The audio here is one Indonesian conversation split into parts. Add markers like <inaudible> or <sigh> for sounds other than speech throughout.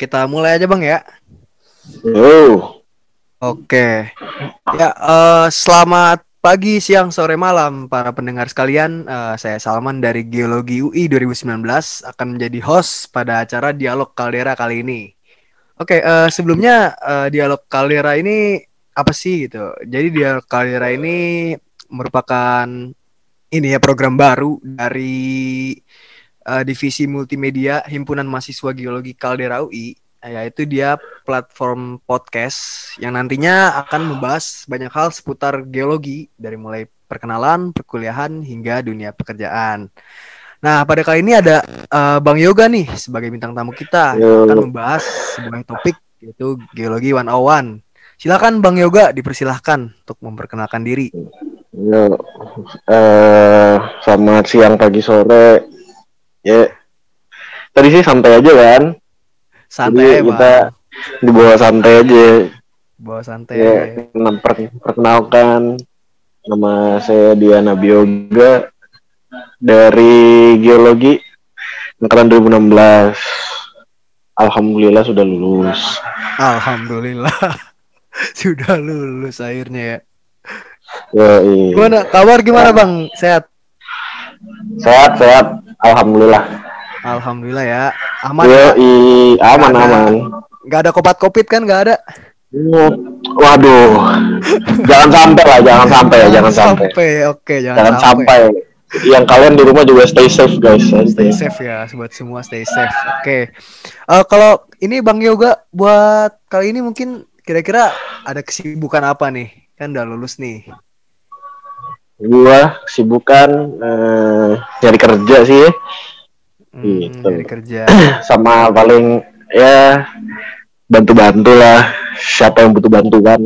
kita mulai aja bang ya. Yo. Oke. Ya, uh, selamat pagi, siang, sore, malam para pendengar sekalian. Uh, saya Salman dari Geologi UI 2019 akan menjadi host pada acara Dialog Kaldera kali ini. Oke, uh, sebelumnya uh, Dialog Kaldera ini apa sih gitu? Jadi Dialog Kaldera ini merupakan ini ya program baru dari uh, divisi multimedia Himpunan Mahasiswa Geologi Kaldera UI yaitu dia platform podcast yang nantinya akan membahas banyak hal seputar geologi dari mulai perkenalan, perkuliahan hingga dunia pekerjaan. Nah, pada kali ini ada uh, Bang Yoga nih sebagai bintang tamu kita yang akan membahas sebuah topik yaitu geologi 101. Silakan Bang Yoga dipersilahkan untuk memperkenalkan diri. Yo, uh, selamat siang, pagi, sore. Ya, tadi sih santai aja kan. Santai Jadi kita di bawah santai aja. Bawah santai ya, per perkenalkan nama saya Diana Bioga dari geologi angkatan 2016 Alhamdulillah sudah lulus. Alhamdulillah. <laughs> Sudah lulus akhirnya ya. Ya, iya. Gimana? Kabar gimana bang? Sehat? Sehat sehat. Alhamdulillah. Alhamdulillah ya. Aman Yo, ya? i, aman Gak ada- aman. Gak ada kopat kopit kan? Gak ada. Waduh. jangan sampai lah, jangan sampai ya, jangan sampai. Oke, jangan, Jangan sampai. sampai. Yang kalian di rumah juga stay safe guys. Stay safe ya, buat semua stay safe. Oke. Eh, kalau ini Bang Yoga buat kali ini mungkin kira-kira ada kesibukan apa nih? Kan udah lulus nih. Gua kesibukan eh, nyari kerja sih Hmm, Gitu. Dari kerja. <clears throat> sama paling ya bantu-bantu lah siapa yang butuh bantuan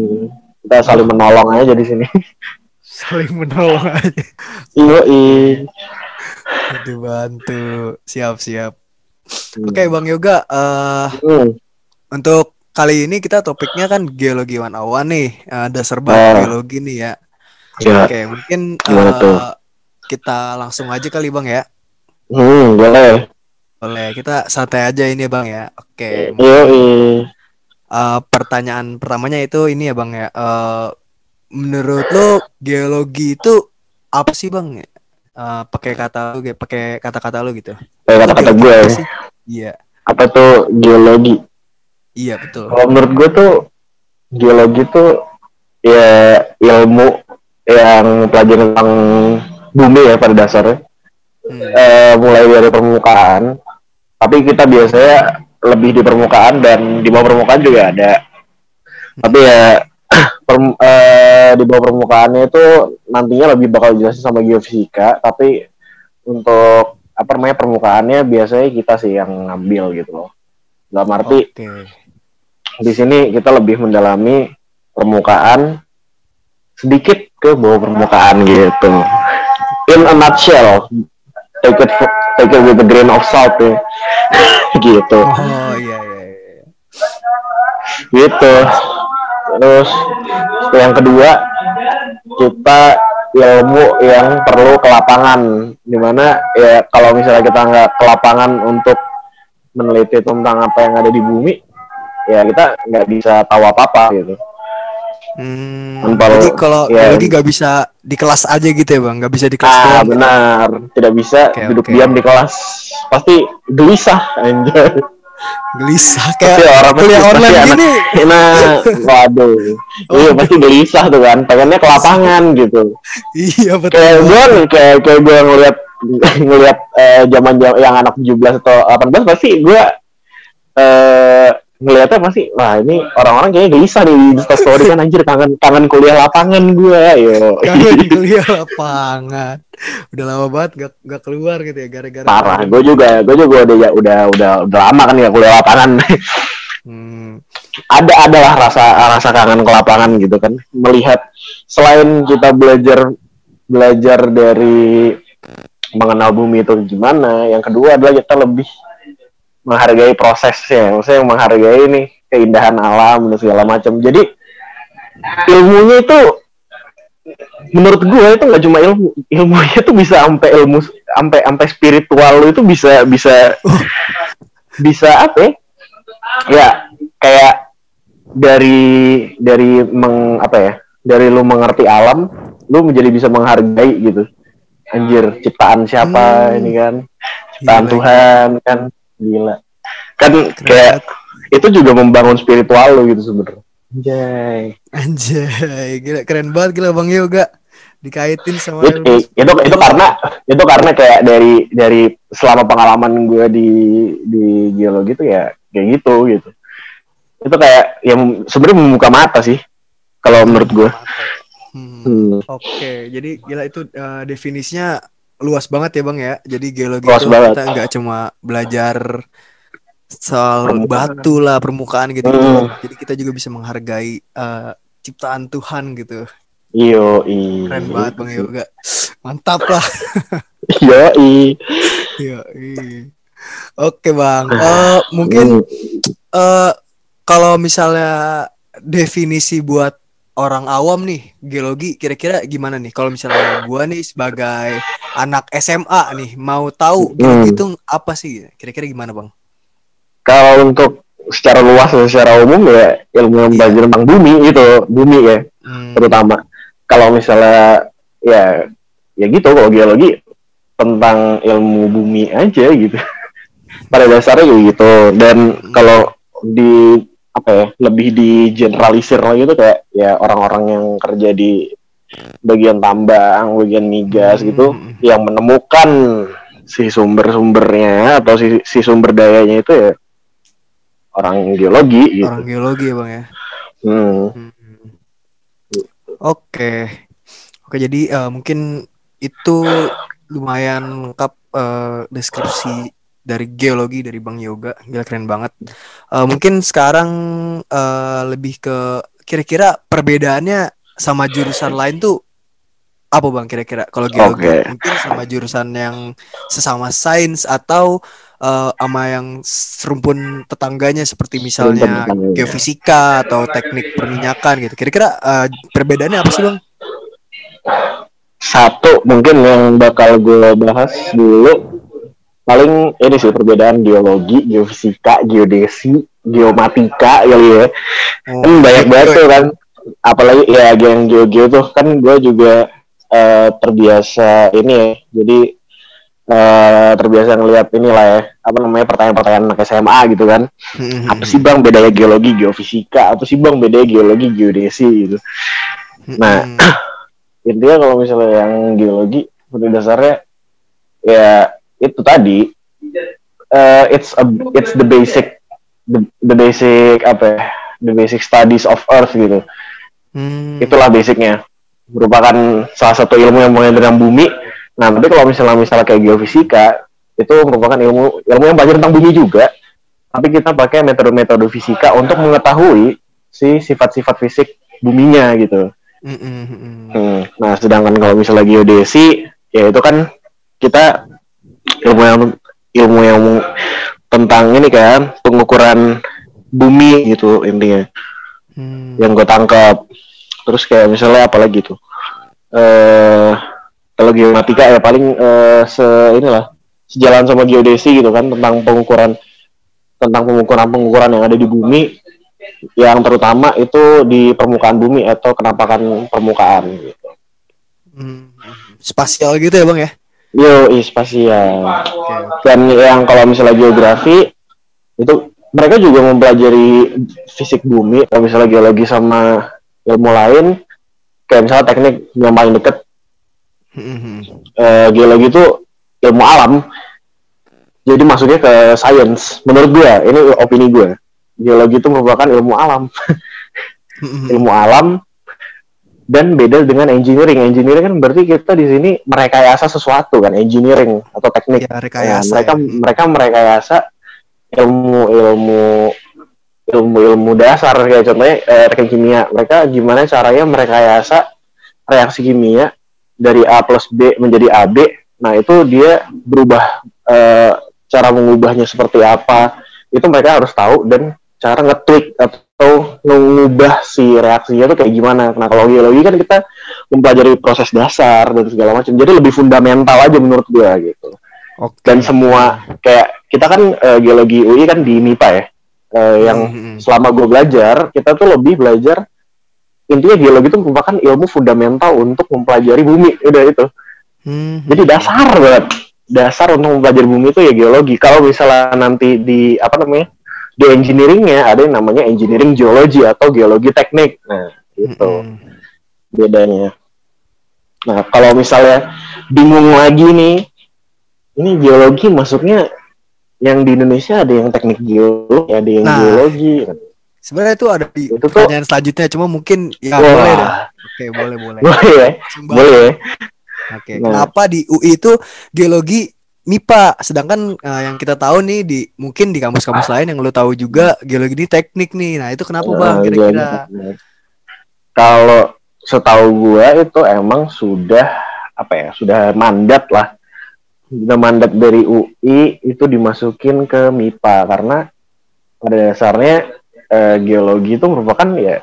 kita saling menolong aja di sini <laughs> Saling menolong aja. iyo Bantu bantu. Siap siap. Oke Bang Yoga. eh Hmm, Untuk kali ini kita topiknya kan geologi 101 nih, eh, dasar banget geologi nih ya. Ya Oke, mungkin Gimana eh, tuh? kita langsung aja kali Bang ya. hmm, boleh Boleh, kita santai aja ini Bang ya. Oke, iyo eh, pertanyaan pertamanya itu ini ya Bang ya. Eh, menurut lo geologi itu apa sih Bang? Eh, pakai kata lu, kayak pakai kata-kata lu gitu. kayak kata-kata gue ya. sih? Iya, apa tuh geologi iya betul. kalau menurut gue tuh geologi tuh ya ilmu yang pelajaran tentang bumi ya pada dasarnya. Hmm. eh, mulai dari permukaan. Tapi kita biasanya lebih di permukaan dan di bawah permukaan juga ada. Tapi ya <clears throat> per- eh, di bawah permukaannya itu nantinya lebih bakal jelasin sama geofisika. Tapi untuk apa namanya permukaannya biasanya kita sih yang ngambil gitu loh. Dalam arti Oke. di sini kita lebih mendalami permukaan sedikit ke bawah permukaan gitu. In a nutshell take it for- take it with a grain of salt ya. <laughs> Gitu. Oh iya iya. iya. gitu. Terus yang kedua kita ilmu yang perlu ke lapangan. Di mana ya kalau misalnya kita nggak ke lapangan untuk meneliti tentang apa yang ada di bumi ya kita nggak bisa tahu apa apa gitu Hmm, Tanpa jadi kalau ya. geologi nggak bisa di kelas aja gitu ya bang, nggak bisa di kelas ah doang. benar. Tidak bisa Oke, duduk oke. diam di kelas. Pasti gelisah anjay. Gelisah pasti kayak orang pasti, kuliah pasti online anak- gini. nah <laughs> waduh. Iya pasti gelisah tuh kan. Pengennya ke lapangan gitu. Iya betul. kayak gue nih kayak kayak gue ngeliat <laughs> ngeliat eh, zaman zaman yang anak 17 atau 18 pasti gue eh ngeliatnya pasti wah ini orang-orang kayaknya gelisah nih di Insta story kan anjir kangen kangen kuliah lapangan gue yo Kangen kuliah lapangan. Udah lama banget gak, gak keluar gitu ya gara-gara. parah gue juga gue juga udah ya udah udah udah lama kan ya kuliah lapangan Hmm, ada adalah rasa rasa kangen ke lapangan gitu kan melihat selain kita belajar belajar dari mengenal bumi itu gimana yang kedua adalah kita lebih menghargai prosesnya maksudnya menghargai nih keindahan alam dan segala macam. Jadi ilmunya itu menurut gue itu nggak cuma ilmu ilmunya tuh bisa sampai ilmu sampai sampai spiritual lu itu bisa bisa bisa apa ya? ya kayak dari dari meng apa ya dari lu mengerti alam lu menjadi bisa menghargai gitu. Anjir ciptaan siapa Hmm. ini kan? Ciptaan Gila, Tuhan kan gila kan Keren kayak itu juga membangun spiritual lu gitu sebenarnya Anjay. Anjay, gila keren banget gila Bang Yoga. Dikaitin sama It- it- itu itu karena itu karena kayak dari dari selama pengalaman gue di di geologi itu ya kayak gitu gitu itu kayak yang sebenarnya membuka mata sih kalau menurut gue Hmm. hmm. Oke, jadi gila itu eh, definisinya luas banget ya Bang ya. Jadi geologi Luas itu banget. kita nggak cuma belajar soal Permukaan. batu lah, permukaan gitu. Hmm. Jadi kita juga bisa menghargai eh, ciptaan Tuhan gitu. iyo i Keren banget Bang Yoga. Mantap lah. iyo i Iya. iya. Oke Bang. Eh, mungkin eh kalau misalnya definisi buat orang awam nih geologi kira-kira gimana nih? Kalau misalnya gua nih sebagai anak SMA nih mau tahu geologi Hmm. itu apa sih? Kira-kira gimana bang? kalau untuk secara luas dan secara umum ya ilmu yang belajar tentang bumi itu bumi ya Hmm, terutama. Kalau misalnya ya ya gitu kalau geologi tentang ilmu bumi aja gitu. <laughs> Pada dasarnya gitu. Dan kalau di apa ya lebih di generalisir lagi tuh kayak ya orang-orang yang kerja di bagian tambang bagian migas Hmm. gitu yang menemukan si sumber-sumbernya atau si, si sumber dayanya itu ya orang geologi gitu. orang geologi ya bang ya. Hmm. Hmm. Oke, oke jadi eh, mungkin itu lumayan lengkap eh, deskripsi dari geologi dari Bang Yoga, gila keren banget. Eh, mungkin sekarang eh, lebih ke kira-kira perbedaannya sama jurusan lain tuh apa Bang kira-kira kalau geologi? Oke. Mungkin sama jurusan yang sesama sains atau eh, sama yang serumpun tetangganya seperti misalnya tetangganya. geofisika atau teknik perminyakan gitu. Kira-kira eh, perbedaannya apa sih Bang? Satu mungkin yang bakal gue bahas dulu paling ini sih perbedaan geologi, geofisika, geodesi, geomatika kali ya. Oh, Kan banyak gitu banget tuh kan. Apalagi ya yang geo-geo tuh kan gue juga eh, terbiasa ini ya. Jadi eh, terbiasa ngeliat inilah ya apa namanya pertanyaan-pertanyaan anak SMA gitu kan. Hmm, Apa sih bang bedanya geologi, geofisika? Apa sih bang bedanya geologi, geodesi gitu. Hmm, Nah, hmm. <clears throat> intinya kalau misalnya yang geologi pada dasarnya ya itu tadi eh, it's a, it's the basic the, the basic apa ya? The basic studies of earth gitu. Hmm. itulah basicnya. Merupakan salah satu ilmu yang mengenai tentang bumi. Nah tapi kalau misalnya misalnya kayak geofisika itu merupakan ilmu ilmu yang belajar tentang bumi juga. Tapi kita pakai metode-metode fisika untuk mengetahui si sifat-sifat fisik buminya gitu. Hmm, hmm. Hmm, Nah, sedangkan kalau misalnya geodesi, ya itu kan kita ilmu yang ilmu yang tentang ini kan pengukuran bumi gitu intinya Hmm. yang gue tangkap. Terus kayak misalnya apa lagi tuh? Eh kalau geomatika ya paling eh, se inilah sejalan sama geodesi gitu kan tentang pengukuran tentang pengukuran pengukuran yang ada di bumi yang terutama itu di permukaan bumi atau kenampakan permukaan gitu. Hmm. Spasial gitu ya bang ya? Yo, spasial. Dan yang kalau misalnya geografi itu mereka juga mempelajari fisik bumi, kalau misalnya geologi sama ilmu lain, kayak misalnya teknik yang paling deket Hmm, hmm. eh, geologi itu ilmu alam. Jadi masuknya ke science. Menurut gue, ini opini gue. Geologi itu merupakan ilmu alam, <laughs> ilmu alam dan beda dengan engineering. Engineering kan berarti kita di sini merekayasa sesuatu kan, engineering atau teknik. Ya Ya, rekayasa. mereka ya. mereka merekayasa ilmu ilmu ilmu ilmu dasar kayak contohnya eh, teknik kimia mereka gimana caranya merekayasa reaksi kimia dari A plus B menjadi AB nah itu dia berubah eh, cara mengubahnya seperti apa itu mereka harus tahu dan cara nge-tweak atau mengubah si reaksinya itu kayak gimana. Nah kalau geologi kan kita mempelajari proses dasar dan segala macam. Jadi lebih fundamental aja menurut gua gitu. Oke. dan semua kayak kita kan eh, geologi UI kan di MIPA ya. Uh, yang Hmm. selama gue belajar kita tuh lebih belajar intinya geologi itu merupakan ilmu fundamental untuk mempelajari bumi. Udah itu. Hmm. jadi dasar banget. Dasar untuk mempelajari bumi itu ya geologi. Kalau misalnya nanti di apa namanya di engineeringnya ada yang namanya engineering geologi atau geologi teknik nah itu Hmm. bedanya nah kalau misalnya bingung lagi nih ini geologi masuknya yang di Indonesia ada yang teknik geologi ada yang Nah. geologi Sebenarnya itu ada di Itu tuh- pertanyaan selanjutnya, cuma mungkin ya Wah. boleh deh. Oke, boleh boleh. boleh ya boleh ya Oke, Nah. kenapa di UI itu geologi MIPA, sedangkan eh, yang kita tahu nih di mungkin di kampus-kampus lain yang lo tahu juga geologi ini teknik nih. Nah, itu kenapa Bang Nah, kira-kira? jadi, Kalau setahu gua itu emang sudah apa ya, sudah mandat lah. Sudah mandat dari UI itu dimasukin ke MIPA karena pada dasarnya eh, geologi itu merupakan ya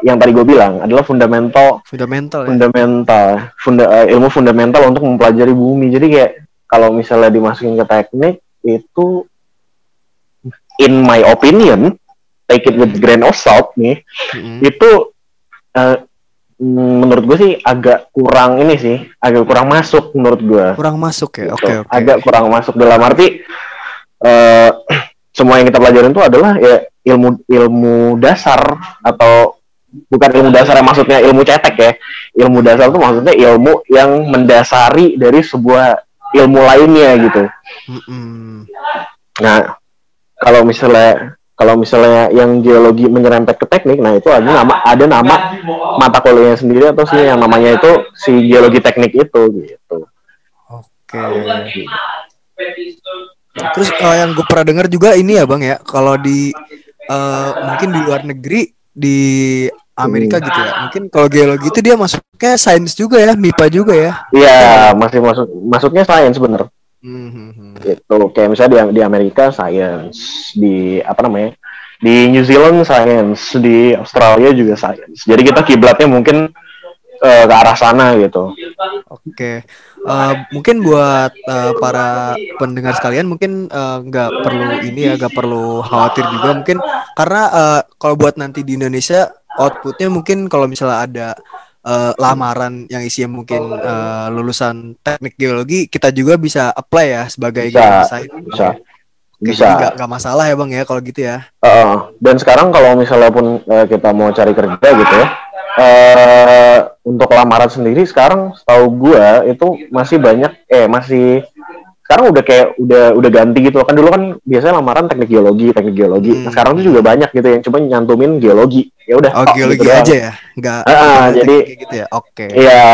yang tadi gue bilang adalah fundamental Fundamental ya. fundamental funda, eh, ilmu fundamental untuk mempelajari bumi. Jadi kayak kalau misalnya dimasukin ke teknik itu in my opinion take it with grain of salt nih Mm-mm. itu mm, menurut gue sih agak kurang ini sih agak kurang masuk menurut gue Kurang masuk ya. Gitu. Oke, oke. agak kurang masuk dalam arti eh, <clears throat> semua yang kita pelajarin itu adalah ya ilmu ilmu dasar atau bukan ilmu dasar yang maksudnya ilmu cetek ya ilmu dasar itu maksudnya ilmu yang mendasari dari sebuah ilmu lainnya gitu. Nah, kalau misalnya kalau misalnya yang geologi menyerempet ke teknik, nah itu ada nama ada nama mata kuliahnya sendiri atau sih yang namanya itu si geologi teknik itu gitu. Oke. Terus eh, yang gue pernah dengar juga ini ya Bang ya, kalau di eh, mungkin di luar negeri di Amerika gitu ya. Mungkin kalau geologi itu dia masuknya sains juga ya, MIPA juga ya. Iya, masih masuk masuknya sains bener. Hmm, hmm, hmm. Gitu. Kayak misalnya di, di Amerika sains, di apa namanya? Di New Zealand sains, di Australia juga sains. Jadi kita kiblatnya mungkin eh, ke arah sana gitu. Oke, Eh, mungkin buat eh, para pendengar sekalian mungkin eh, nggak perlu ini ya, nggak perlu khawatir juga mungkin karena eh, kalau buat nanti di Indonesia outputnya mungkin kalau misalnya ada eh, lamaran yang isinya mungkin eh, lulusan teknik geologi, kita juga bisa apply ya sebagai Bisa, science. bisa. Oke, Bisa. nggak nggak masalah ya bang ya kalau gitu ya. Heeh. dan sekarang kalau misalnya pun eh, kita mau cari kerja gitu ya, eh untuk lamaran sendiri sekarang setahu gua itu masih banyak, eh masih sekarang udah kayak udah udah ganti gitu loh. kan dulu kan biasanya lamaran teknik geologi teknik geologi. Hmm. nah sekarang tuh juga banyak gitu yang cuma nyantumin geologi. Ya udah Oh geologi gitu aja ya, nggak nggak jadi- gitu ya. Oke, iya.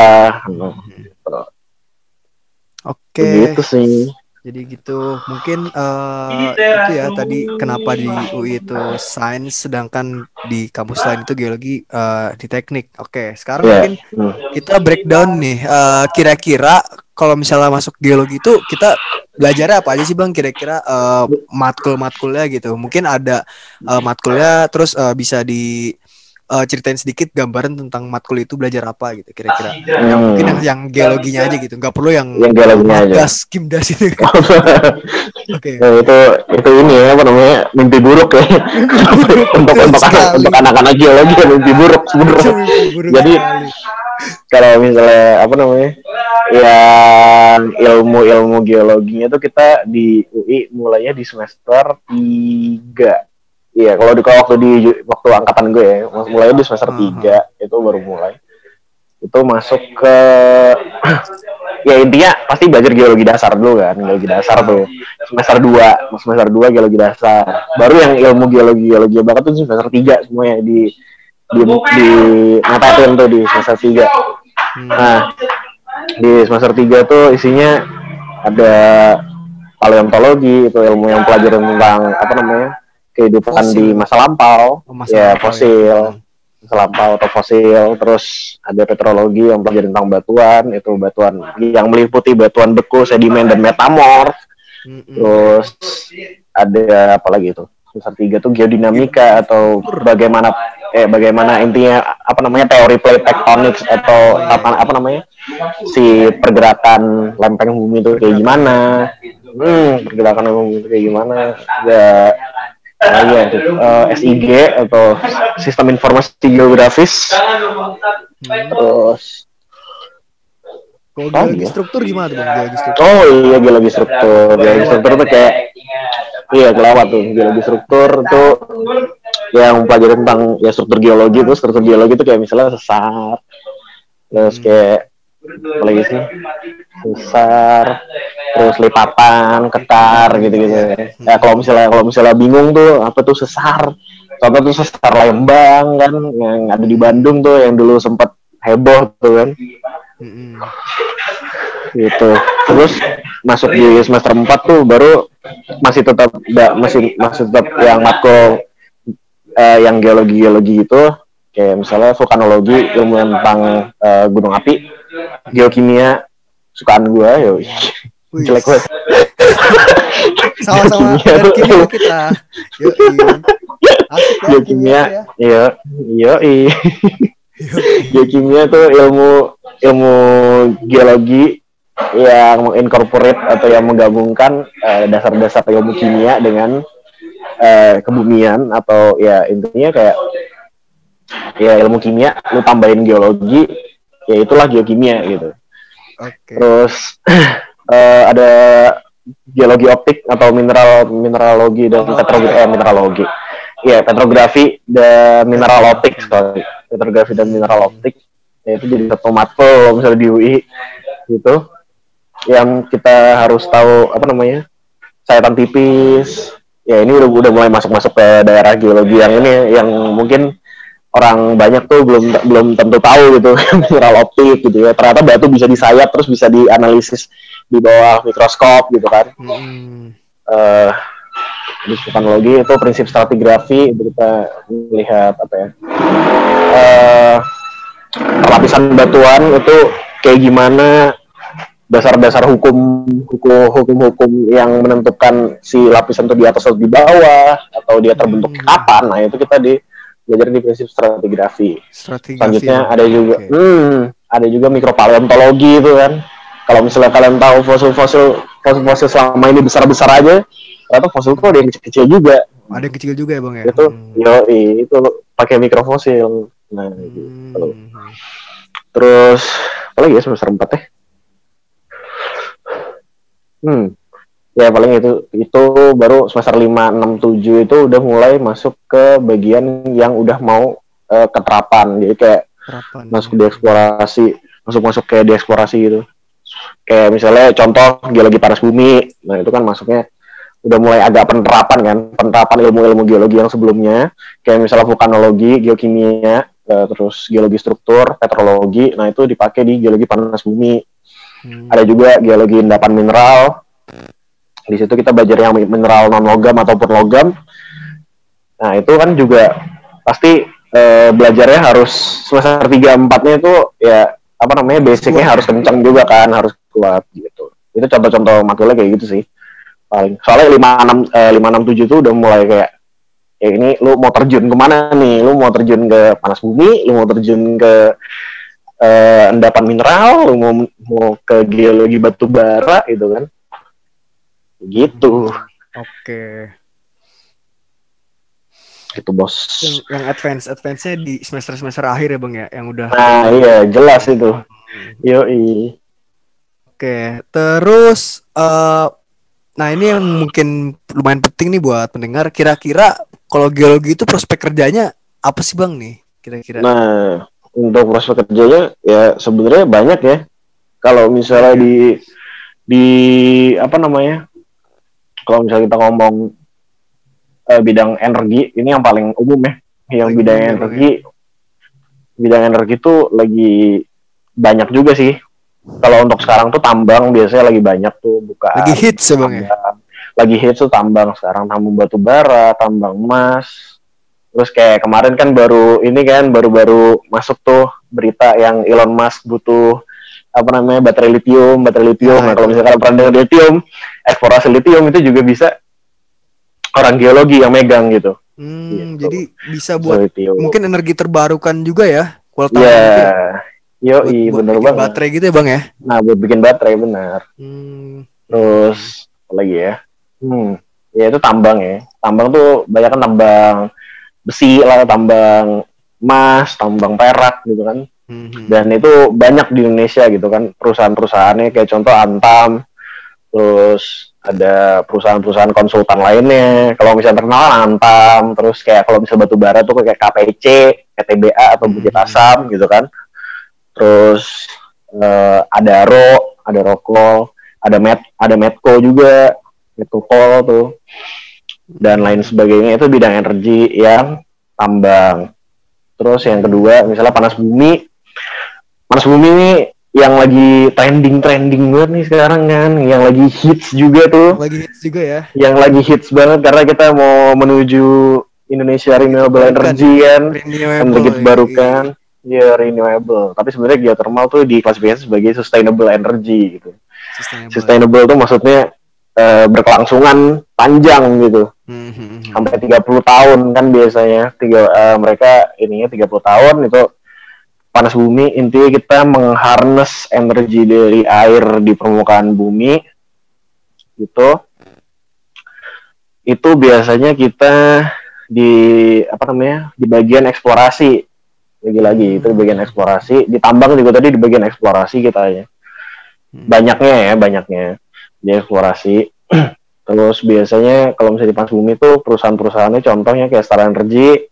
Oke. gitu sih Jadi gitu, mungkin eh, itu ya tadi kenapa di UI itu sains, sedangkan di kampus lain itu geologi eh, di teknik. Oke, sekarang Iya. mungkin Hmm. kita breakdown nih. eh, kira-kira kalau misalnya masuk geologi itu kita belajar apa aja sih bang? Kira-kira eh, matkul-matkulnya gitu. Mungkin ada eh, matkulnya, terus eh, bisa di eh, ceritain sedikit gambaran tentang matkul itu belajar apa gitu kira-kira. Yang Hmm. mungkin yang, yang geologinya aja gitu, nggak perlu yang yang geologinya aja gas, kimdas itu. <laughs> Oke. Nah, itu itu ini ya apa namanya mimpi buruk ya <laughs> untuk untuk anak untuk anak-anak geologi ya mimpi buruk sebenarnya Jadi, kalau misalnya apa namanya yang ilmu-ilmu geologinya tuh kita di UI mulainya di semester 3 Iya, kalau di kalau waktu di waktu angkatan gue ya, mulainya di semester Aha. 3 itu baru mulai. Itu masuk ke <clears throat> ya intinya pasti belajar geologi dasar dulu kan, geologi dasar tuh. Semester 2, semester 2 geologi dasar. Baru yang ilmu geologi geologi banget tuh semester 3 semuanya di di di ngapain tuh di semester 3. Hmm. Nah, di semester 3 tuh isinya ada paleontologi itu ilmu yang pelajaran tentang apa namanya kehidupan Fosil. di masa lampau. Oh, masa ya lampau fosil. Ya. masa lampau atau fosil. Terus ada petrologi yang pelajaran tentang batuan. Itu batuan yang meliputi batuan beku sedimen dan metamorf Mm-mm. terus ada apa lagi itu? Semester tiga tuh geodinamika atau bagaimana eh bagaimana intinya apa namanya teori plate tectonics atau apa apa namanya? Si pergerakan lempeng bumi itu kayak gimana? Hmm pergerakan bumi itu kayak gimana? Ada uh, ya, uh, SIG atau sistem informasi geografis. Terus. Kalau Oh, geologi iya. struktur gimana tuh bang? Geologi struktur. oh iya geologi struktur. Geologi struktur tuh kayak iya kelewat tuh. Geologi struktur tuh yang mempelajari tentang ya struktur geologi tuh. Struktur geologi tuh kayak misalnya sesar terus kayak apa lagi sih? Sesar terus lipatan ketar gitu gitu ya kalau misalnya kalau misalnya bingung tuh apa tuh sesar? Contoh tuh sesar Lembang kan yang ada di Bandung tuh yang dulu sempat heboh tuh kan. Gitu. Terus masuk di semester 4 tuh baru masih tetap da- masih masih tetap yang matkul eh, yang geologi geologi itu kayak misalnya vulkanologi ilmu tentang eh, gunung api geokimia sukaan gua yo <laughs> jelek banget <laughs> Sama-sama Geokimia kita. Geokimia ya. iya yo Yoi. geokimia tuh ilmu ilmu geologi yang mengincorporate atau yang menggabungkan eh, dasar-dasar ilmu kimia dengan eh, kebumian atau ya intinya kayak ya ilmu kimia lu tambahin geologi ya itulah geokimia gitu. Oke. terus <clears throat> eh, ada geologi optik atau mineral mineralogi dan petrografi eh, mineralogi. Iya, petrografi dan mineral optik sorry. petrografi dan mineral optik ya, itu jadi satu matkul misalnya di UI gitu. Yang kita harus tahu apa namanya sayatan tipis. Ya ini udah udah mulai masuk masuk ke daerah geologi yang ini yang mungkin orang banyak tuh belum belum tentu tahu gitu <laughs> mineral optik gitu ya ternyata batu bisa disayat terus bisa dianalisis di bawah mikroskop gitu kan Mm-mm. eh di vulkanologi itu prinsip stratigrafi itu kita melihat apa ya eh lapisan batuan itu kayak gimana dasar-dasar hukum hukum hukum-hukum yang menentukan si lapisan itu di atas atau di bawah atau dia terbentuk Hmm. kapan nah itu kita di belajar di prinsip stratigrafi Strategi. selanjutnya ada juga Oke. hmm, ada juga mikropaleontologi itu kan kalau misalnya kalian tahu fosil-fosil fosil-fosil selama ini besar-besar aja ternyata fosil tuh ada yang kecil-kecil juga Ada yang kecil juga ya bang ya. itu Hmm. yo itu pakai mikrofosil nah gitu Hmm. terus apa lagi ya semester empat ya hmm ya paling itu itu baru semester lima enam tujuh itu udah mulai masuk ke bagian yang udah mau eh, keterapan. Jadi kayak Harapan. masuk di eksplorasi masuk masuk kayak di eksplorasi gitu. Kayak misalnya contoh geologi panas bumi. Nah itu kan masuknya udah mulai agak penerapan kan penerapan ilmu-ilmu geologi yang sebelumnya. Kayak misalnya vulkanologi geokimia eh, terus geologi struktur petrologi. Nah itu dipakai di geologi panas bumi. Hmm. ada juga geologi endapan mineral di situ kita belajar yang mineral non logam ataupun logam. Nah itu kan juga pasti eh, belajarnya harus semester tiga empatnya itu ya apa namanya basicnya harus kencang juga kan harus kuat gitu. Itu contoh-contoh matkulnya kayak gitu sih paling. Soalnya lima enam lima enam tujuh itu udah mulai kayak ya ini lu mau terjun ke mana nih? Lu mau terjun ke panas bumi lu mau terjun ke eh, endapan mineral lu mau mau ke geologi batu bara gitu kan gitu Oke. gitu bos Yang, yang advance advance nya di semester semester akhir ya bang ya, yang udah. nah iya jelas itu yoi Oke. Terus, eh nah ini yang mungkin lumayan penting nih buat pendengar. Kira-kira kalau geologi itu prospek kerjanya apa sih bang nih? Kira-kira. Nah, untuk prospek kerjanya ya sebenarnya banyak ya. Kalau misalnya di di apa namanya? Kalau misalnya kita ngomong eh, bidang energi, ini yang paling umum ya. Yang Paling bidang umum ya, energi bidang energi itu lagi banyak juga sih. Kalau untuk sekarang tuh tambang biasanya lagi banyak tuh buka Lagi hits ya bang ya. Lagi hits tuh tambang sekarang tambang batu bara, tambang emas. Terus kayak kemarin kan baru ini kan baru-baru masuk tuh berita yang Elon Musk butuh apa namanya baterai lithium, baterai lithium. Ah, nah, kalau misalkan pernah dengar lithium, eksplorasi lithium itu juga bisa orang geologi yang megang gitu. Hmm, Gitu. jadi bisa buat lithium. mungkin energi terbarukan juga ya. Kualitas Ya, yo buat bener banget. baterai gitu ya bang ya. Nah, buat bikin baterai benar. Hmm. Terus apalagi ya hmm ya itu tambang ya tambang tuh banyak kan tambang besi lah tambang emas tambang perak gitu kan Mhm. dan itu banyak di Indonesia gitu kan perusahaan-perusahaannya kayak contoh Antam terus ada perusahaan-perusahaan konsultan lainnya kalau misalnya terkenal kan Antam terus kayak kalau misalnya batu bara tuh kayak KPC, KTBA atau Bukit Hmm. Asam gitu kan terus eh, ada Ro, ada Rokol, ada Met, ada Medco juga, Medco Coal tuh dan lain sebagainya itu bidang energi yang tambang. Terus yang kedua misalnya panas bumi, panas bumi ini yang lagi trending trending banget nih sekarang kan, yang lagi hits juga tuh, Lagi hits juga ya. yang lagi hits banget karena kita mau menuju Indonesia Renewable. Energy kan, energi terbarukan, ya renewable. Tapi sebenarnya geothermal tuh diklasifikasi sebagai sustainable energy gitu. Sustainable. Sustainable tuh maksudnya eh, berkelangsungan panjang gitu Mhm. sampai 30 tahun kan biasanya tiga eh, mereka ininya 30 tahun itu panas bumi intinya kita mengharness energi dari air di permukaan bumi gitu. Itu biasanya kita di apa namanya di bagian eksplorasi. Lagi-lagi itu di bagian eksplorasi. Di tambang juga tadi di bagian eksplorasi kita ya. Hmm. banyaknya ya banyaknya di eksplorasi. <clears throat> Terus biasanya kalau misalnya di panas bumi itu perusahaan-perusahaannya contohnya kayak Star Energy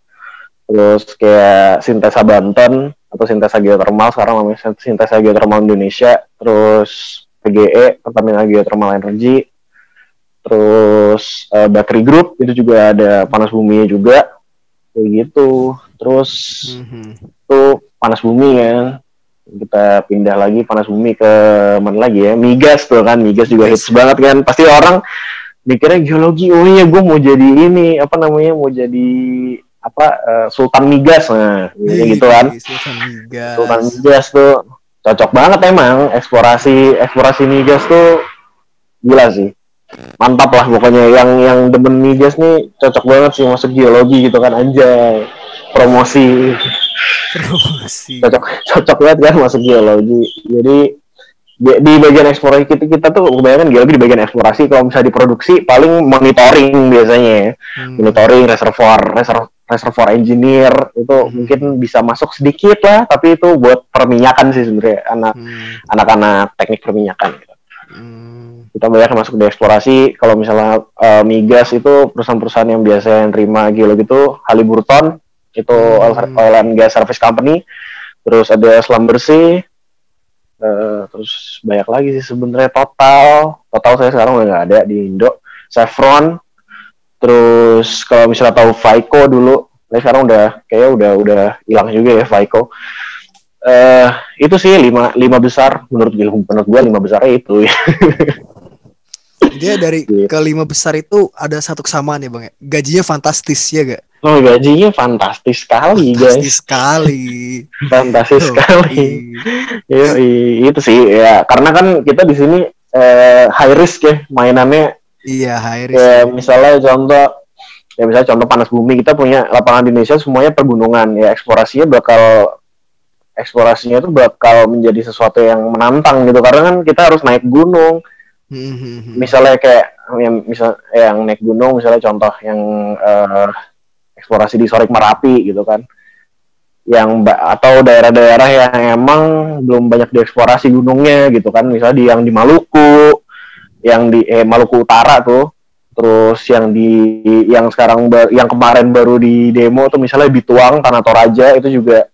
terus kayak Sintesa Banten atau Sintesa Geothermal sekarang namanya Sintesa Geothermal Indonesia. Terus PGE Pertamina Geothermal Energy. Terus eh, Bakri Group itu juga ada panas bumi juga. Kayak gitu. Terus Mhm. itu panas bumi kan kita pindah lagi panas bumi ke mana lagi ya? Migas tuh kan migas juga hits banget kan. Pasti orang mikirnya geologi oh iya gue mau jadi ini apa namanya mau jadi apa eh, sultan migas. Nah kayak gitu kan. Sultan Migas. sultan migas tuh cocok banget emang. Eksplorasi eksplorasi migas tuh gila sih. Mantap lah pokoknya. Yang yang demen migas nih cocok banget sih masuk geologi gitu kan anjay. Promosi. Promosi. <laughs> cocok cocok banget kan masuk geologi. Jadi di, di bagian eksplorasi kita kita tuh kebanyakan geologi di bagian eksplorasi. Kalau misalnya diproduksi paling monitoring biasanya ya. Hmm. monitoring reservoir reservoir reservoir engineer itu Hmm. mungkin bisa masuk sedikit lah tapi itu buat perminyakan sih sebenarnya anak Hmm. anak-anak teknik perminyakan gitu. Hmm. kita banyak masuk di eksplorasi kalau misalnya eh, migas itu perusahaan-perusahaan yang biasa yang terima geologi itu Halliburton itu Hmm. oil and gas service company terus ada Slumbersea eh, terus banyak lagi sih sebenarnya total total saya sekarang udah nggak ada di Indo Chevron terus kalau misalnya tahu Vaiko dulu saya sekarang udah kayaknya udah udah hilang juga ya Vaiko eh itu sih lima lima besar menurut gue menurut gue lima besarnya itu Dia <laughs> dari Gitu. kelima besar itu ada satu kesamaan ya bang ya. Gajinya fantastis ya gak? Oh gajinya fantastis sekali Fantastis guys, sekali. fantastis sekali. <laughs> iya. Iya itu sih ya karena kan kita di sini eh, high risk ya mainannya. Iya, high risk. Ya, misalnya contoh ya misalnya contoh panas bumi kita punya lapangan di Indonesia semuanya pergunungan ya eksplorasinya bakal eksplorasinya itu bakal menjadi sesuatu yang menantang gitu. Karena kan kita harus naik gunung. Hmm, hmm, hmm. misalnya kayak yang misal yang naik gunung misalnya contoh yang eh, eksplorasi di Sorik Merapi gitu kan. Yang atau daerah-daerah yang emang belum banyak dieksplorasi gunungnya gitu kan. Misalnya di yang di Maluku yang di eh, Maluku Utara tuh. Terus yang di yang sekarang yang kemarin baru di demo tuh misalnya Bituang Tanah Toraja itu juga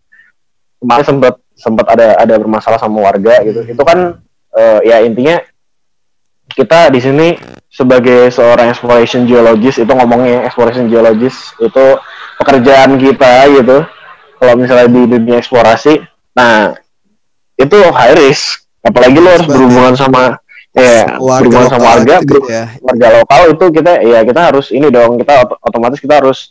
kemarin sempat sempat ada ada bermasalah sama warga gitu. Itu kan eh, ya intinya kita di sini sebagai seorang exploration geologist itu ngomongnya exploration geologist itu pekerjaan kita gitu. Kalau misalnya di dunia eksplorasi nah itu high risk. Apalagi lo harus berhubungan sama ya Warga berhubungan sama warga gitu ya. warga lokal itu kita ya kita harus ini dong kita ot- otomatis kita harus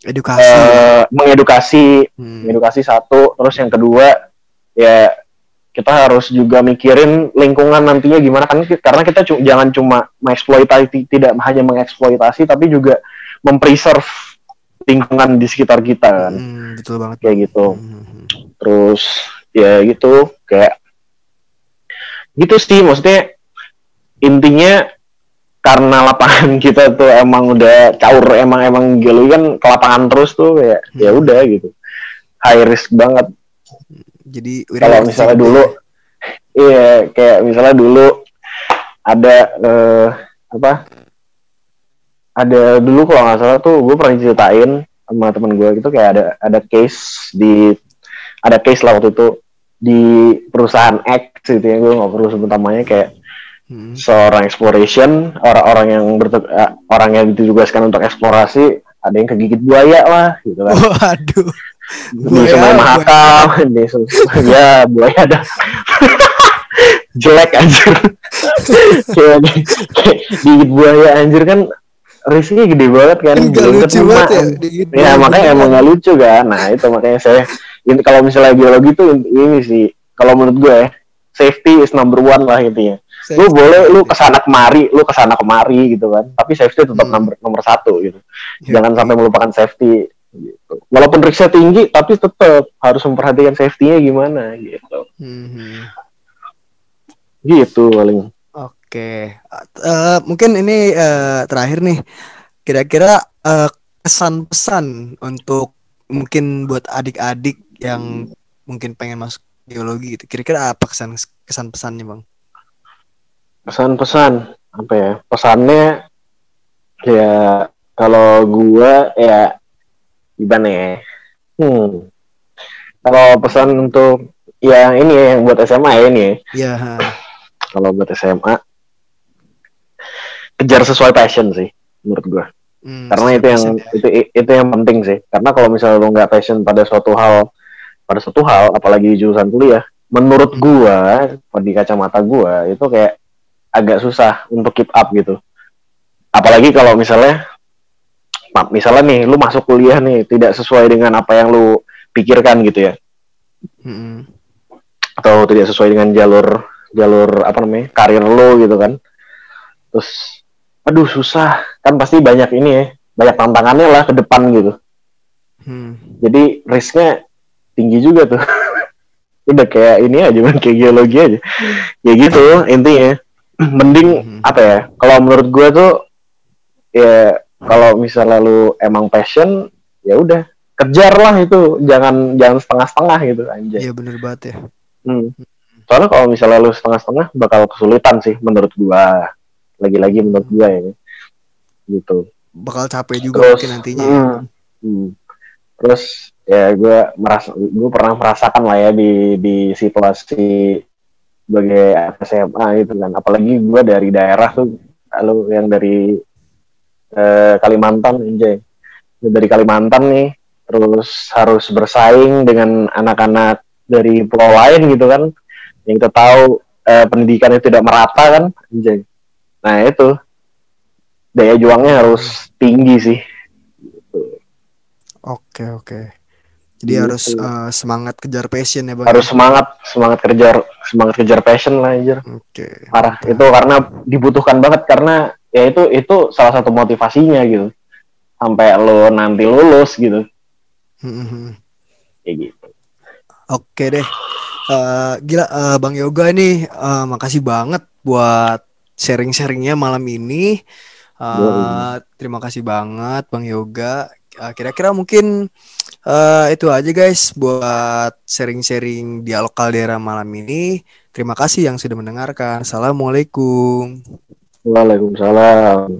Edukasi. eh, mengedukasi Hmm. edukasi satu terus yang kedua ya kita harus juga mikirin lingkungan nantinya gimana kan karena kita cu- jangan cuma mengeksploitasi tidak hanya mengeksploitasi tapi juga mempreserve lingkungan di sekitar kita kan Hmm, betul banget. kayak gitu Hmm, hmm, hmm. terus ya gitu kayak gitu sih maksudnya intinya karena lapangan <laughs> kita tuh emang udah caur emang emang geologi kan ke lapangan terus tuh ya Hmm. ya udah gitu high risk banget Jadi kalau misalnya dulu iya kayak misalnya dulu ada eh, apa ada dulu kalau nggak salah tuh gue pernah ceritain sama temen gue gitu kayak ada ada case di ada case lah waktu itu di perusahaan X gitu ya gue nggak perlu sebut namanya kayak Hmm. seorang exploration orang-orang yang bertu- eh, orang yang ditugaskan untuk eksplorasi ada yang kegigit buaya lah gitu kan. Waduh. di Sungai Mahakam di ya buaya ada <laughs> jelek anjir. Kayak digigit buaya anjir kan risknya gede banget kan Belum lucu banget ya. digigit ya makanya emang gak lucu kan. Nah itu makanya saya ini kalau misalnya geologi tuh ini sih kalau menurut gue ya, safety is number one lah intinya lu boleh lu ke sana kemari lu ke sana kemari gitu kan tapi safety tetap Hmm. nomor nomor satu gitu Ya. jangan sampai melupakan safety gitu. walaupun risknya tinggi tapi tetap harus memperhatikan safety-nya gimana gitu Mhm. gitu paling Oke, Eh, mungkin ini eh, terakhir nih. Kira-kira eh, kesan-pesan untuk mungkin buat adik-adik yang mungkin pengen masuk geologi gitu. Kira-kira apa kesan kesan pesannya bang? Pesan-pesan apa ya pesannya ya kalau gua ya gimana ya hmm kalau pesan untuk ya ini ya yang buat SMA ya ini ya ha. kalau buat SMA kejar sesuai passion sih menurut gua Hmm, karena itu yang ya. itu itu yang penting sih karena kalau misalnya lu nggak passion pada suatu hal pada suatu hal apalagi di jurusan kuliah menurut Hmm. gua di kacamata gua itu kayak agak susah untuk keep up gitu. Apalagi kalau misalnya misalnya nih lu masuk kuliah nih tidak sesuai dengan apa yang lu pikirkan gitu ya. Mm-mm. atau tidak sesuai dengan jalur jalur apa namanya karir lo gitu kan. Terus aduh susah. Kan pasti banyak ini ya banyak tantangannya lah ke depan gitu. Hmm. jadi risknya tinggi juga tuh. <laughs> Udah kayak ini aja kan kayak geologi aja. Ya gitu intinya mending Mhm. apa ya kalau menurut gue tuh ya kalau misalnya lu emang passion ya udah kejar lah itu jangan jangan setengah-setengah gitu anjay Iya bener banget ya. Hmm. Soalnya kalau misalnya lu setengah-setengah bakal kesulitan sih menurut gua. Lagi-lagi menurut gua ya. Gitu. Bakal capek juga Terus, mungkin nantinya. ya. hmm, hmm. Terus ya gua merasa gua pernah merasakan lah ya di di situasi sebagai SMA gitu kan. Apalagi gua dari daerah tuh lalu yang dari eh, Kalimantan anjay. Dari Kalimantan nih terus harus bersaing dengan anak-anak dari pulau lain gitu kan yang kita tahu eh, pendidikannya tidak merata kan anjay. nah itu daya juangnya harus tinggi sih Oke oke. Jadi Gitu. harus eh, semangat kejar passion ya bang. harus semangat semangat kejar semangat kejar passion lah anjir Oke. parah itu karena dibutuhkan banget karena ya itu itu salah satu motivasinya gitu sampai lo nanti lulus gitu Mhm. kayak gitu Oke deh. Eh, gila eh, Bang Yoga nih eh, makasih banget buat sharing-sharingnya malam ini. Yoi. terima kasih banget Bang Yoga. Eh, kira-kira mungkin eh, itu aja guys buat sharing-sharing dialog kaldera malam ini. Terima kasih yang sudah mendengarkan. Assalamualaikum. Waalaikumsalam